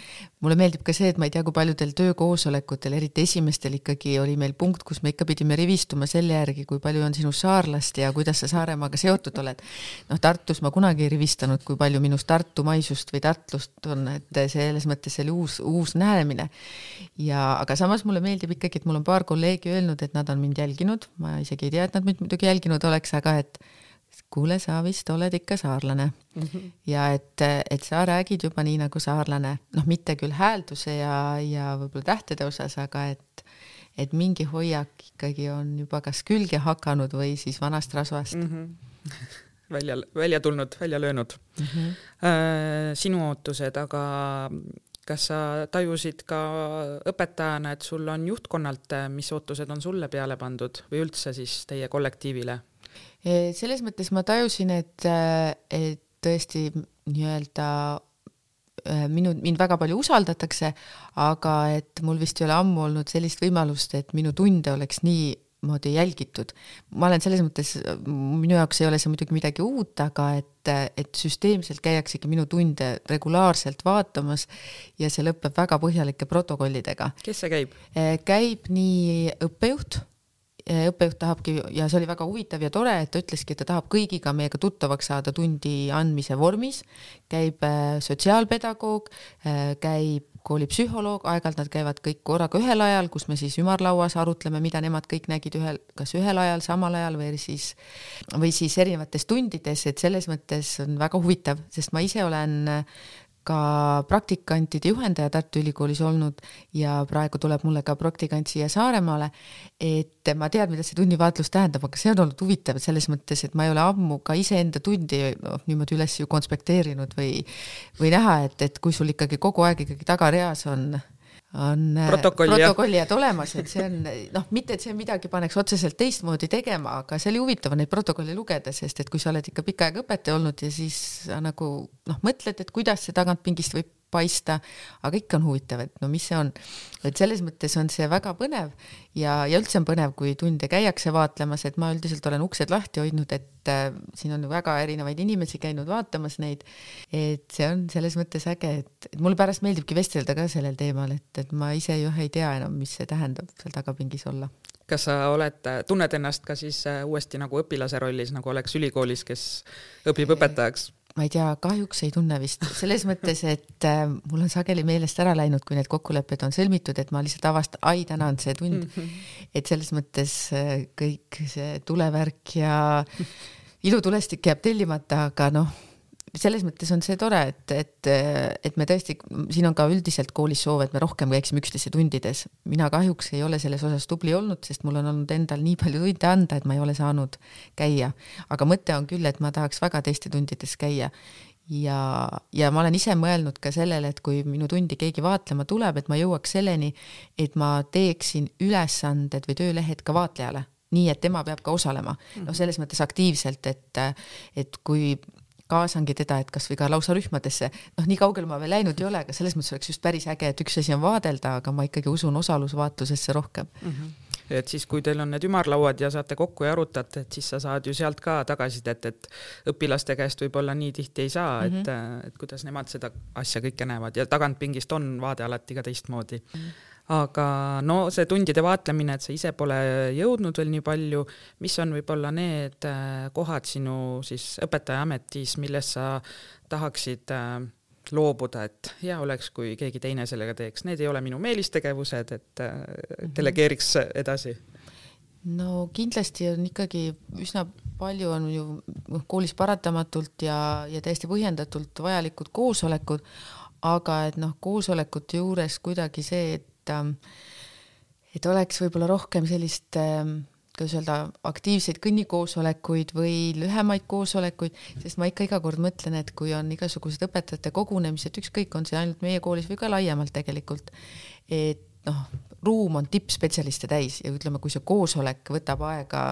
mulle meeldib ka see, et ma ei tea, kui paljudel töökoosolekutel, eriti esimestel ikkagi oli meil punkt, kus me ikka pidime rivistuma selle järgi, kui palju on sinust saarlast ja kuidas sa Saaremaaga seotud oled. noh, Tartus ma kunagi ei rivistanud, kui palju minust Tartu maisust või Tartlust on, et selles mõttes see oli uus, uus lähenemine. ja, aga samas mulle meeldib ikkagi, et mul on paar kolleegi öelnud, et nad on mind jälginud, ma isegi ei tea, et nad mind muidugi jälginud oleks, aga et kuule, sa vist oled ikka saarlane mm. -hmm. ja et, et sa räägid juba nii nagu saarlane, noh, mitte küll häälduse ja, ja võib-olla tähtede osas, aga et, et mingi hoiak ikkagi on juba kas külge hakanud või siis vanast rasvast mm. -hmm. välja, välja tulnud, välja löönud mm. -hmm. Sinu ootused, aga kas sa tajusid ka õpetajana, et sul on juhtkonnalt, mis ootused on sulle peale pandud või üldse siis teie kollektiivile? selles mõttes ma tajusin, et, et tõesti nii-öelda äh, minu, mind väga palju usaldatakse, aga et mul vist ei ole ammu olnud sellist võimalust, et minu tunde oleks niimoodi jälgitud. ma olen selles mõttes, minu jaoks ei ole see muidugi midagi uut, aga et, et süsteemselt käiaksegi minu tunde regulaarselt vaatamas ja see lõpeb väga põhjalike protokollidega. kes see käib? Äh, käib nii õppejuht õppejuht tahabki ja see oli väga huvitav ja tore, et ta ütleski, et ta tahab kõigiga meiega tuttavaks saada tundi andmise vormis. käib äh, sotsiaalpedagoog, käib koolipsühholoog, aeg-ajalt nad käivad kõik korraga ühel ajal, kus me siis ümarlauas arutleme, mida nemad kõik nägid ühel, kas ühel ajal, samal ajal või siis, või siis erinevates tundides, et selles mõttes on väga huvitav, sest ma ise olen ka praktikantide juhendaja Tartu Ülikoolis olnud ja praegu tuleb mulle ka praktikant siia Saaremaale. et ma tean, mida see tunnivaatlus tähendab, aga see on olnud huvitav selles mõttes, et ma ei ole ammu ka iseenda tundi noh, niimoodi üles ju konspekteerinud või, või näha, et, et kui sul ikkagi kogu aeg ikkagi tagareas on on äh, protokollijad protokolli olemas, et see on noh, mitte et see midagi paneks otseselt teistmoodi tegema, aga see oli huvitav neid protokolle lugeda, sest et kui sa oled ikka pikka aega õpetaja olnud ja siis sa nagu noh, mõtled, et kuidas see tagantpingist võib paista, aga ikka on huvitav, et no mis see on. et selles mõttes on see väga põnev ja, ja üldse on põnev, kui tunde käiakse vaatlemas, et ma üldiselt olen uksed lahti hoidnud, et äh, siin on väga erinevaid inimesi käinud vaatamas neid. et see on selles mõttes äge, et, et mulle pärast meeldibki vestelda ka sellel teemal, et, et ma ise ju ei tea enam, mis see tähendab seal tagapingis olla kas sa oled, tunned ennast ka siis äh, uuesti nagu õpilase rollis, nagu oleks ülikoolis, kes õpib õpetajaks? Ma ei tea, kahjuks ei tunne vist selles mõttes, et äh, mul on sageli meelest ära läinud, kui need kokkulepped on sõlmitud, et ma lihtsalt avastan, ai, täna on see tund mm. -hmm. et selles mõttes äh, kõik see tulevärk ja ilutulestik jääb tellimata, aga noh selles mõttes on see tore, et, et, et me tõesti, siin on ka üldiselt koolis soov, et me rohkem käiksime üksteise tundides. mina kahjuks ei ole selles osas tubli olnud, sest mul on olnud endal nii palju tunde anda, et ma ei ole saanud käia. aga mõte on küll, et ma tahaks väga teiste tundides käia. ja, ja ma olen ise mõelnud ka sellele, et kui minu tundi keegi vaatlema tuleb, et ma jõuaks selleni, et ma teeksin ülesanded või töölehed ka vaatlejale nii et tema peab ka osalema, noh, selles mõttes aktiivselt, et, et kui kaasangi teda, et kasvõi ka lausa rühmadesse, noh, nii kaugele ma veel läinud ei ole, aga selles mõttes oleks just päris äge, et üks asi on vaadelda, aga ma ikkagi usun osalusvaatlusesse rohkem mm. -hmm et siis, kui teil on need ümarlauad ja saate kokku ja arutate, et siis sa saad ju sealt ka tagasisidet, et õpilaste käest võib-olla nii tihti ei saa mm, -hmm. et, mhm. et kuidas nemad seda asja kõike näevad ja tagantpingist on vaade alati ka teistmoodi mm. -hmm aga no see tundide vaatlemine, et sa ise pole jõudnud veel nii palju, mis on võib-olla need äh, kohad sinu siis õpetajaametis, milles sa tahaksid äh, loobuda, et hea oleks, kui keegi teine sellega teeks, need ei ole minu meelistegevused, et äh, mhm. delegeeriks edasi. No kindlasti on ikkagi üsna palju on ju noh, koolis paratamatult ja, ja täiesti põhjendatult vajalikud koosolekud, aga et noh, koosolekute juures kuidagi see, et et ähm, et oleks võib-olla rohkem sellist ähm, kuidas öelda, aktiivseid kõnnikoosolekuid või lühemaid koosolekuid, sest ma ikka iga kord mõtlen, et kui on igasugused õpetajate kogunemised, ükskõik, on see ainult meie koolis või ka laiemalt tegelikult, et noh, ruum on tippspetsialiste täis ja ütleme, kui see koosolek võtab aega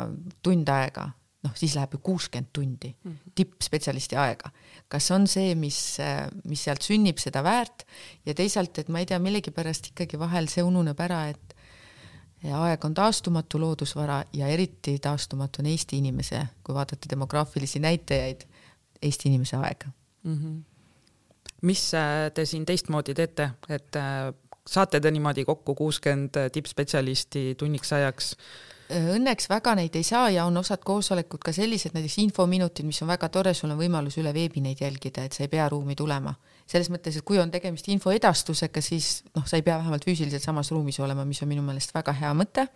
tund aega, noh, siis läheb ju kuuskümmend tundi mm -hmm. tippspetsialisti aega. kas on see, mis, mis sealt sünnib, seda väärt ja teisalt, et ma ei tea, millegipärast ikkagi vahel see ununeb ära, et aeg on taastumatu loodusvara ja eriti taastumatu on Eesti inimese, kui vaadata demograafilisi näitajaid, Eesti inimese aeg mm. -hmm. mis äh, te siin teistmoodi teete, et äh, saate te niimoodi kokku kuuskümmend tippspetsialisti tunniks ajaks? Õnneks väga neid ei saa ja on osad koosolekud ka sellised, näiteks infominutid, mis on väga tore, sul on võimalus üle veebi neid jälgida, et sa ei pea ruumi tulema selles mõttes, et kui on tegemist info edastusega, siis noh, sa ei pea vähemalt füüsiliselt samas ruumis olema, mis on minu meelest väga hea mõte.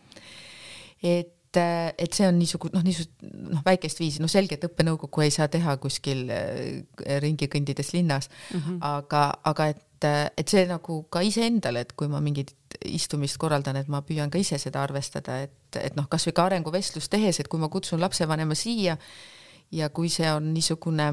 et, et see on niisugune noh, niisugust noh, väikest viisi, no selge, et õppenõukogu ei saa teha kuskil äh, ringi kõndides linnas mm, -hmm. aga, aga et, et see nagu ka iseendale, et kui ma mingit istumist korraldan, et ma püüan ka ise seda arvestada, et, et noh, kasvõi ka arenguvestlust tehes, et kui ma kutsun lapsevanema siia ja kui see on niisugune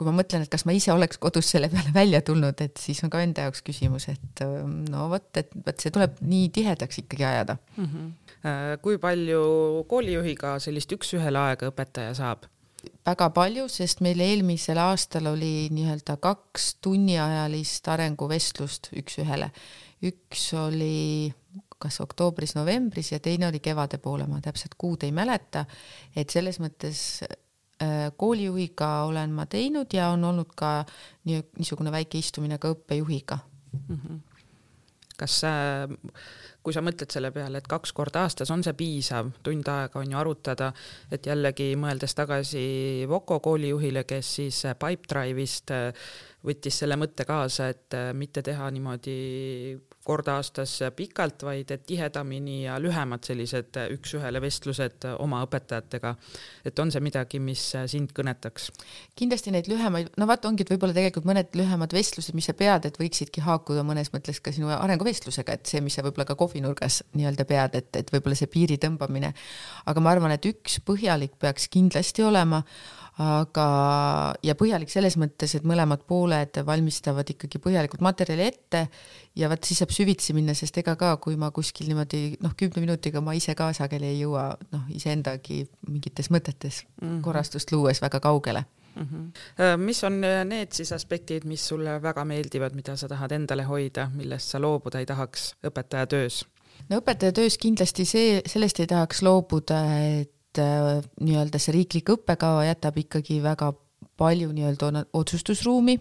kui ma mõtlen, et kas ma ise oleks kodus selle peale välja tulnud, et siis on ka enda jaoks küsimus, et no vot, et vot see tuleb nii tihedaks ikkagi ajada mm. -hmm. kui palju koolijuhiga sellist üks-ühele aega õpetaja saab? Väga palju, sest meil eelmisel aastal oli nii-öelda kaks tunniajalist arenguvestlust üks-ühele. üks oli kas oktoobris-novembris ja teine oli kevade poole, ma täpselt kuud ei mäleta. et selles mõttes Äh, koolijuhiga olen ma teinud ja on olnud ka nii, niisugune väike istumine ka õppejuhiga mm. -hmm. kas äh, kui sa mõtled selle peale, et kaks korda aastas on see piisav, tund aega on ju arutada, et jällegi mõeldes tagasi Voko koolijuhile, kes siis Pipedrive'ist äh, võttis selle mõtte kaasa, et mitte teha niimoodi kord aastas pikalt, vaid et tihedamini ja lühemad sellised üks-ühele vestlused oma õpetajatega. et on see midagi, mis sind kõnetaks? kindlasti neid lühemaid, no vaata, ongi, et võib-olla tegelikult mõned lühemad vestlused, mis sa pead, et võiksidki haakuda mõnes mõttes ka sinu arenguvestlusega, et see, mis sa võib-olla ka kohvinurgas nii-öelda pead, et, et võib-olla see piiri tõmbamine. aga ma arvan, et üks põhjalik peaks kindlasti olema aga, ja põhjalik selles mõttes, et mõlemad pooled valmistavad ikkagi põhjalikult materjali ette ja vot siis saab süvitsi minna, sest ega ka, kui ma kuskil niimoodi noh, kümne minutiga ma ise ka sageli ei jõua noh, iseendagi mingites mõtetes mm -hmm. korrastust luues väga kaugele mm. -hmm. mis on need siis aspektid, mis sulle väga meeldivad, mida sa tahad endale hoida, millest sa loobuda ei tahaks õpetaja töös? no õpetaja töös kindlasti see, sellest ei tahaks loobuda, et Äh, nii-öelda see riiklik õppekava jätab ikkagi väga palju nii-öelda otsustusruumi.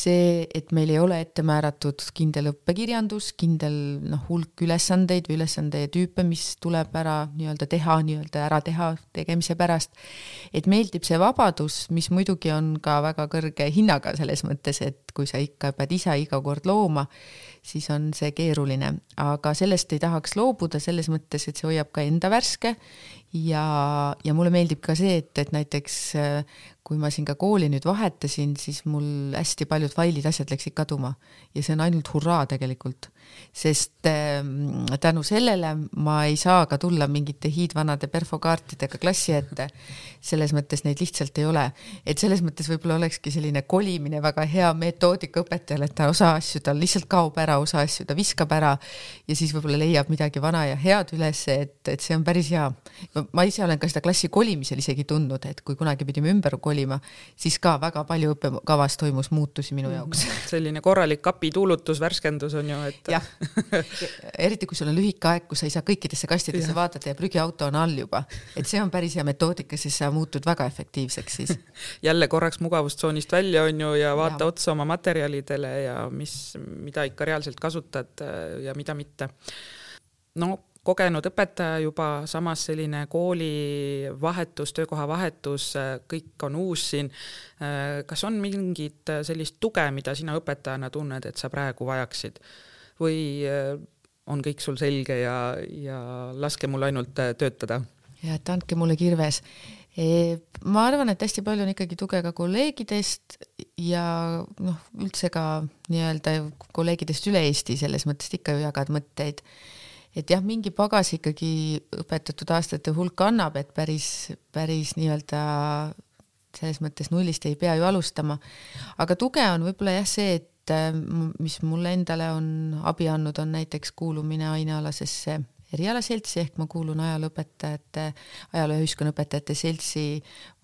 see, et meil ei ole ette määratud kindel õppekirjandus, kindel noh, hulk ülesandeid või ülesande tüüpe, mis tuleb ära nii-öelda teha, nii-öelda ära teha tegemise pärast. et meeldib see vabadus, mis muidugi on ka väga kõrge hinnaga selles mõttes, et kui sa ikka pead ise iga kord looma, siis on see keeruline, aga sellest ei tahaks loobuda selles mõttes, et see hoiab ka enda värske ja, ja mulle meeldib ka see, et, et näiteks kui ma siin ka kooli nüüd vahetasin, siis mul hästi paljud failid, asjad läksid kaduma. Ja see on ainult hurraa tegelikult sest ähm, tänu sellele ma ei saa ka tulla mingite hiidvanade perfokaartidega klassi ette. selles mõttes neid lihtsalt ei ole, et selles mõttes võib-olla olekski selline kolimine väga hea metoodika õpetajale, et ta osa asju tal lihtsalt kaob ära, osa asju ta viskab ära ja siis võib-olla leiab midagi vana ja head üles, et, et see on päris hea. ma ise olen ka seda klassi kolimisel isegi tundnud, et kui kunagi pidime ümber kolima, siis ka väga palju õppekavas toimus muutusi minu jaoks. selline korralik kapituulutus, värskendus on ju, et jah, eriti kui sul on lühike aeg, kus sa ei saa kõikidesse kastidesse vaadata ja prügiauto on all juba, et see on päris hea metoodika, sest sa muutud väga efektiivseks siis jälle korraks mugavustsoonist välja on ju ja vaata ja. otsa oma materjalidele ja mis, mida ikka reaalselt kasutad äh, ja mida mitte. no kogenud õpetaja juba, samas selline koolivahetus, töökoha vahetus, äh, kõik on uus siin. Äh, kas on mingit sellist tuge, mida sina õpetajana tunned, et sa praegu vajaksid? Või äh, on kõik sul selge ja, ja laske mul ainult äh, töötada? ja et andke mulle kirves e,. ma arvan, et hästi palju on ikkagi tuge ka kolleegidest ja noh, üldse ka nii-öelda kolleegidest üle Eesti, selles mõttes ikka ju jagad mõtteid. et jah, mingi pagas ikkagi õpetatud aastate hulk annab, et päris, päris nii-öelda selles mõttes nullist ei pea ju alustama. aga tuge on võib-olla jah see, et et äh, mis mulle endale on abi andnud, on näiteks kuulumine ainealasesse erialaseltsi ehk ma kuulun ajalooõpetajate, ajaloo ja ühiskonnaõpetajate seltsi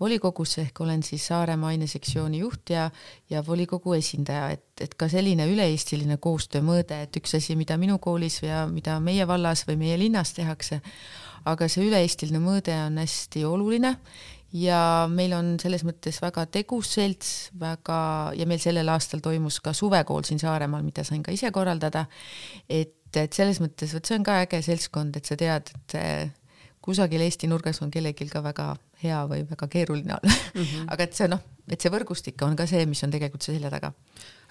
volikogusse ehk olen siis Saaremaa ainesektsiooni juht ja, ja volikogu esindaja, et, et ka selline üle-eestiline koostöömõõde, et üks asi, mida minu koolis ja mida meie vallas või meie linnas tehakse, aga see üle-eestiline mõõde on hästi oluline ja meil on selles mõttes väga tegus selts, väga, ja meil sellel aastal toimus ka suvekool siin Saaremaal, mida sain ka ise korraldada, et, et selles mõttes, vot see on ka äge seltskond, et sa tead, et eh, kusagil Eesti nurgas on kellelgi ka väga hea või väga keeruline olla mm. -hmm. aga et see noh, et see võrgustik on ka see, mis on tegelikult see selja taga.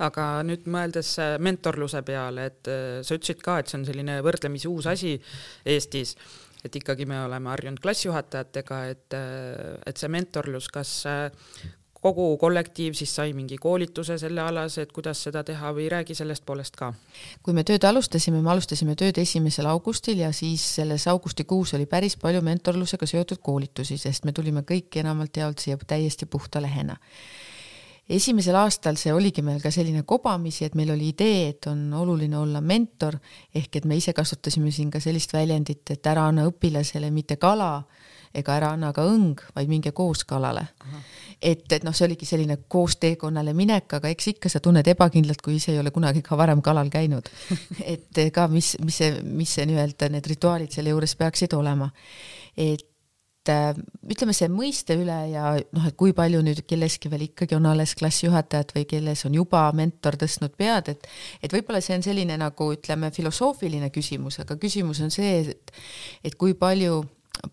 aga nüüd mõeldes äh, mentorluse peale, et äh, sa ütlesid ka, et see on selline võrdlemisi uus asi Eestis et ikkagi me oleme harjunud klassijuhatajatega, et, et see mentorlus, kas kogu kollektiiv siis sai mingi koolituse sellealase, et kuidas seda teha või räägi sellest poolest ka? kui me tööd alustasime, me alustasime tööd esimesel augustil ja siis selles augustikuus oli päris palju mentorlusega seotud koolitusi, sest me tulime kõik enamalt jaolt siia täiesti puhta lehena esimesel aastal see oligi meil ka selline kobamisi, et meil oli idee, et on oluline olla mentor, ehk et me ise kasutasime siin ka sellist väljendit, et ära anna õpilasele mitte kala ega ära anna ka õng, vaid minge koos kalale. et, et noh, see oligi selline koos teekonnale minek, aga eks ikka sa tunned ebakindlalt, kui ise ei ole kunagi ka varem kalal käinud. et ka mis, mis see, mis see nii-öelda need rituaalid selle juures peaksid olema. et ütleme, see mõiste üle ja noh, et kui palju nüüd kelleski veel ikkagi on alles klassijuhatajad või kelles on juba mentor tõstnud pead, et et võib-olla see on selline nagu ütleme, filosoofiline küsimus, aga küsimus on see, et et kui palju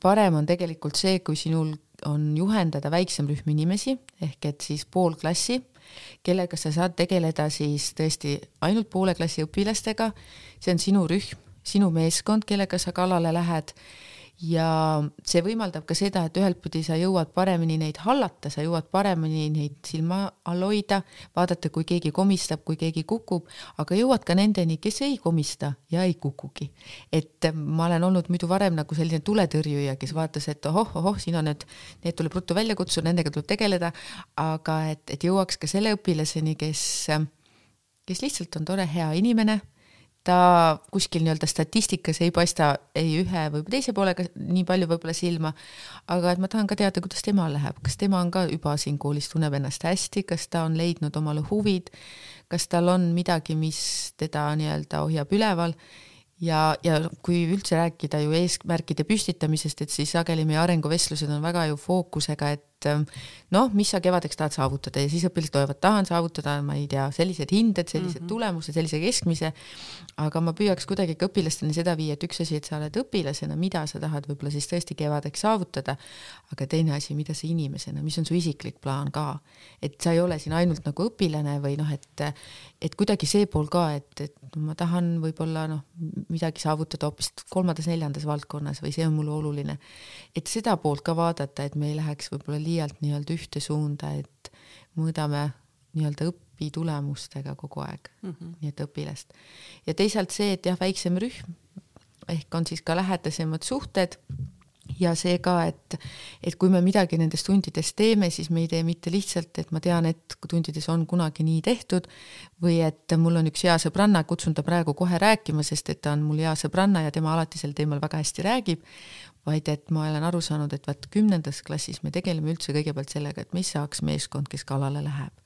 parem on tegelikult see, kui sinul on juhendada väiksem rühm inimesi ehk et siis pool klassi, kellega sa saad tegeleda siis tõesti ainult poole klassi õpilastega, see on sinu rühm, sinu meeskond, kellega sa kalale lähed ja see võimaldab ka seda, et ühelt pidi sa jõuad paremini neid hallata, sa jõuad paremini neid silma all hoida, vaadata, kui keegi komistab, kui keegi kukub, aga jõuad ka nendeni, kes ei komista ja ei kukugi. et ma olen olnud muidu varem nagu selline tuletõrjuja, kes vaatas, et ohoh, ohoh, siin on need, need tuleb ruttu välja kutsuda, nendega tuleb tegeleda, aga et, et jõuaks ka selle õpilaseni, kes kes lihtsalt on tore, hea inimene ta kuskil nii-öelda statistikas ei paista ei ühe või teise poolega nii palju võib-olla silma, aga et ma tahan ka teada, kuidas temal läheb, kas tema on ka juba siin koolis, tunneb ennast hästi, kas ta on leidnud omale huvid, kas tal on midagi, mis teda nii-öelda hoiab üleval? Ja, ja kui üldse rääkida ju eesmärkide püstitamisest, et siis sageli meie arenguvestlused on väga ju fookusega, et et ähm, noh, mis sa kevadeks tahad saavutada ja siis õpilased loevad, tahan saavutada, ma ei tea, sellised hinded, sellised mm -hmm. tulemused, sellise keskmise. aga ma püüaks kuidagi ka õpilasteni seda viia, et üks asi, et sa oled õpilasena, mida sa tahad võib-olla siis tõesti kevadeks saavutada, aga teine asi, mida sa inimesena, mis on su isiklik plaan ka, et sa ei ole siin ainult nagu õpilane või noh, et et kuidagi see pool ka, et, et ma tahan võib-olla noh, midagi saavutada hoopis kolmandas-neljandas valdkonnas või see on mulle oluline. et seda poolt ka vaadata, et me ei läheks võib-olla liialt nii-öelda ühte suunda, et mõõdame nii-öelda õpitulemustega kogu aeg mm, -hmm. nii et õpilast. ja teisalt see, et jah, väiksem rühm ehk on siis ka lähedasemad suhted ja see ka, et, et kui me midagi nendes tundides teeme, siis me ei tee mitte lihtsalt, et ma tean, et tundides on kunagi nii tehtud või et mul on üks hea sõbranna, kutsun ta praegu kohe rääkima, sest et ta on mul hea sõbranna ja tema alati sel teemal väga hästi räägib, vaid et ma olen aru saanud, et vaat kümnendas klassis me tegeleme üldse kõigepealt sellega, et mis saaks meeskond, kes kalale läheb.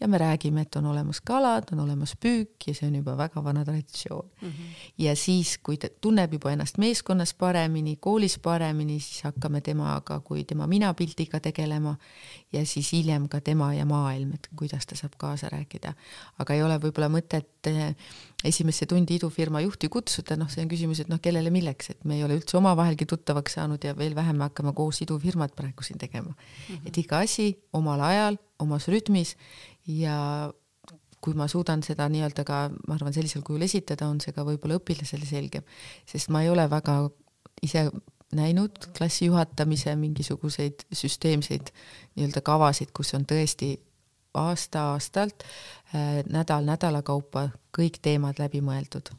Ja me räägime, et on olemas kalad, on olemas püük ja see on juba väga vana traditsioon mm. -hmm. ja siis, kui ta tunneb juba ennast meeskonnas paremini, koolis paremini, siis hakkame temaga kui tema minapildiga tegelema ja siis hiljem ka tema ja maailm, et kuidas ta saab kaasa rääkida. aga ei ole võib-olla mõtet eh, esimesse tundi idufirma juhti kutsuda, noh, see on küsimus, et noh, kellele milleks, et me ei ole üldse omavahelgi tuttavaks saanud ja veel vähem me hakkame koos idufirmat praegu siin tegema mm. -hmm. et iga asi omal ajal, omas rütmis ja kui ma suudan seda nii-öelda ka, ma arvan, sellisel kujul esitada, on see ka võib-olla õpilasele selgem, sest ma ei ole väga ise näinud klassi juhatamise mingisuguseid süsteemseid nii-öelda kavasid, kus on tõesti aasta-aastalt, äh, nädal nädala kaupa kõik teemad läbi mõeldud.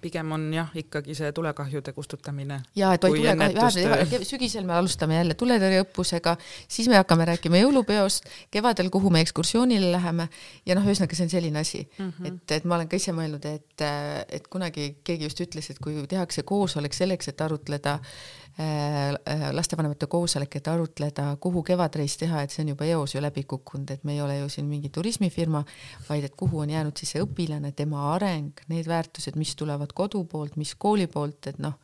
Pigem on jah, ikkagi see tulekahjude kustutamine. ja et vaid tulekahju, sügisel me alustame jälle tuletõrjeõppusega, siis me hakkame rääkima jõulupeost, kevadel, kuhu me ekskursioonile läheme ja noh, ühesõnaga see on selline asi mm, -hmm. et, et ma olen ka ise mõelnud, et, et kunagi keegi just ütles, et kui tehakse koosolek selleks, et arutleda äh, lastevanemate koosolek, et arutleda, kuhu kevadreis teha, et see on juba eos ju läbi kukkunud, et me ei ole ju siin mingi turismifirma, vaid et kuhu on jäänud siis see õpilane, tema areng, need väärtused, mis tulevad kodu poolt, mis kooli poolt, et noh.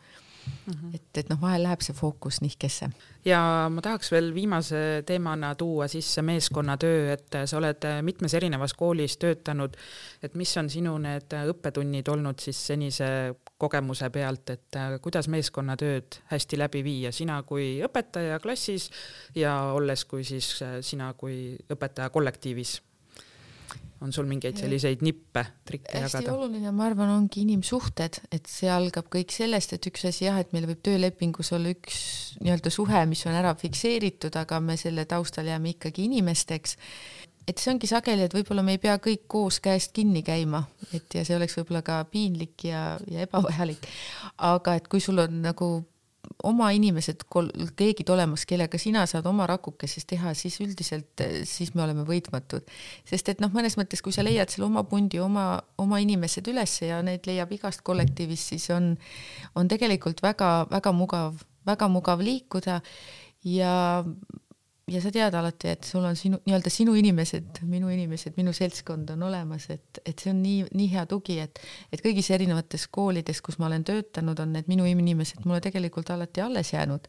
Et, et noh, vahel läheb see fookus nihkesse. ja ma tahaks veel viimase teemana tuua sisse meeskonnatöö, et sa oled mitmes erinevas koolis töötanud, et mis on sinu need õppetunnid olnud siis senise kogemuse pealt, et kuidas meeskonnatööd hästi läbi viia, sina kui õpetaja klassis ja olles kui siis sina kui õpetaja kollektiivis on sul mingeid selliseid nippe, trikke jagada? hästi oluline, ma arvan, ongi inimsuhted, et see algab kõik sellest, et üks asi jah, et meil võib töölepingus olla üks nii-öelda suhe, mis on ära fikseeritud, aga me selle taustal jääme ikkagi inimesteks. et see ongi sageli, et võib-olla me ei pea kõik koos käest kinni käima, et ja see oleks võib-olla ka piinlik ja, ja ebavajalik. aga et kui sul on nagu oma inimesed, keegid olemas, kellega sina saad oma rakukeses teha, siis üldiselt, eh, siis me oleme võitmatud. sest et noh, mõnes mõttes, kui sa leiad selle oma pundi, oma, oma inimesed üles ja need leiab igast kollektiivist, siis on, on tegelikult väga-väga mugav, väga mugav liikuda ja ja sa tead alati, et sul on sinu nii-öelda sinu inimesed, minu inimesed, minu seltskond on olemas, et, et see on nii, nii hea tugi, et, et kõigis erinevates koolides, kus ma olen töötanud, on need minu inimesed mulle tegelikult alati alles jäänud.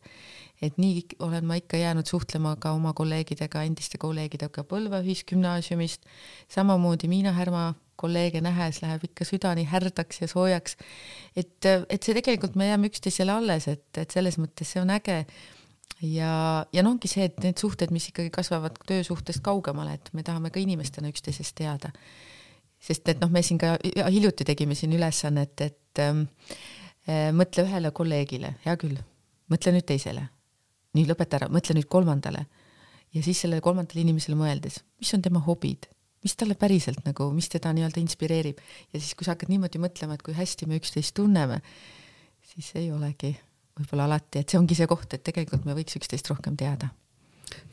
et nii olen ma ikka jäänud suhtlema ka oma kolleegidega, endiste kolleegidega Põlva Ühisgümnaasiumist, samamoodi Miina Härma kolleege nähes läheb ikka süda nii härdaks ja soojaks. et, et see tegelikult me jääme üksteisele alles, et, et selles mõttes see on äge ja, ja noh, ongi see, et need suhted, mis ikkagi kasvavad töösuhtest kaugemale, et me tahame ka inimestena üksteisest teada. sest et noh, me siin ka hiljuti tegime siin ülesannet, et ähm, äh, mõtle ühele kolleegile, hea küll, mõtle nüüd teisele. nüüd lõpeta ära, mõtle nüüd kolmandale. ja siis sellele kolmandale inimesele mõeldes, mis on tema hobid, mis talle päriselt nagu, mis teda nii-öelda inspireerib ja siis, kui sa hakkad niimoodi mõtlema, et kui hästi me üksteist tunneme, siis ei olegi võib-olla alati, et see ongi see koht, et tegelikult me võiks üksteist rohkem teada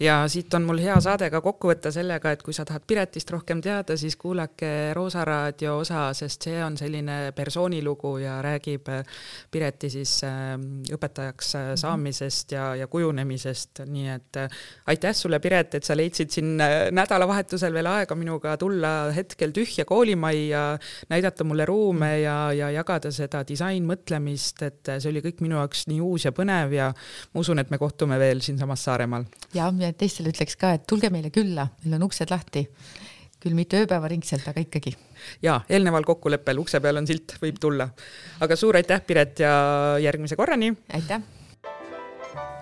ja siit on mul hea saade ka kokku võtta sellega, et kui sa tahad Piretist rohkem teada, siis kuulake Roosa raadio osa, sest see on selline persoonilugu ja räägib äh, Pireti siis ähm, õpetajaks äh, mhm. saamisest ja, ja kujunemisest, nii et äh, aitäh sulle, Piret, et sa leidsid siin nädalavahetusel veel aega minuga tulla hetkel tühja koolimajja, näidata mulle ruume ja, ja jagada seda disainmõtlemist, et see oli kõik minu jaoks nii uus ja põnev ja ma usun, et me kohtume veel siinsamas Saaremaal. jah, ja teistele ütleks ka, et tulge meile külla, meil on uksed lahti. küll mitte ööpäevaringselt, aga ikkagi. ja eelneval kokkuleppel ukse peal on silt, võib tulla. aga suur aitäh, Piret ja järgmise korrani. aitäh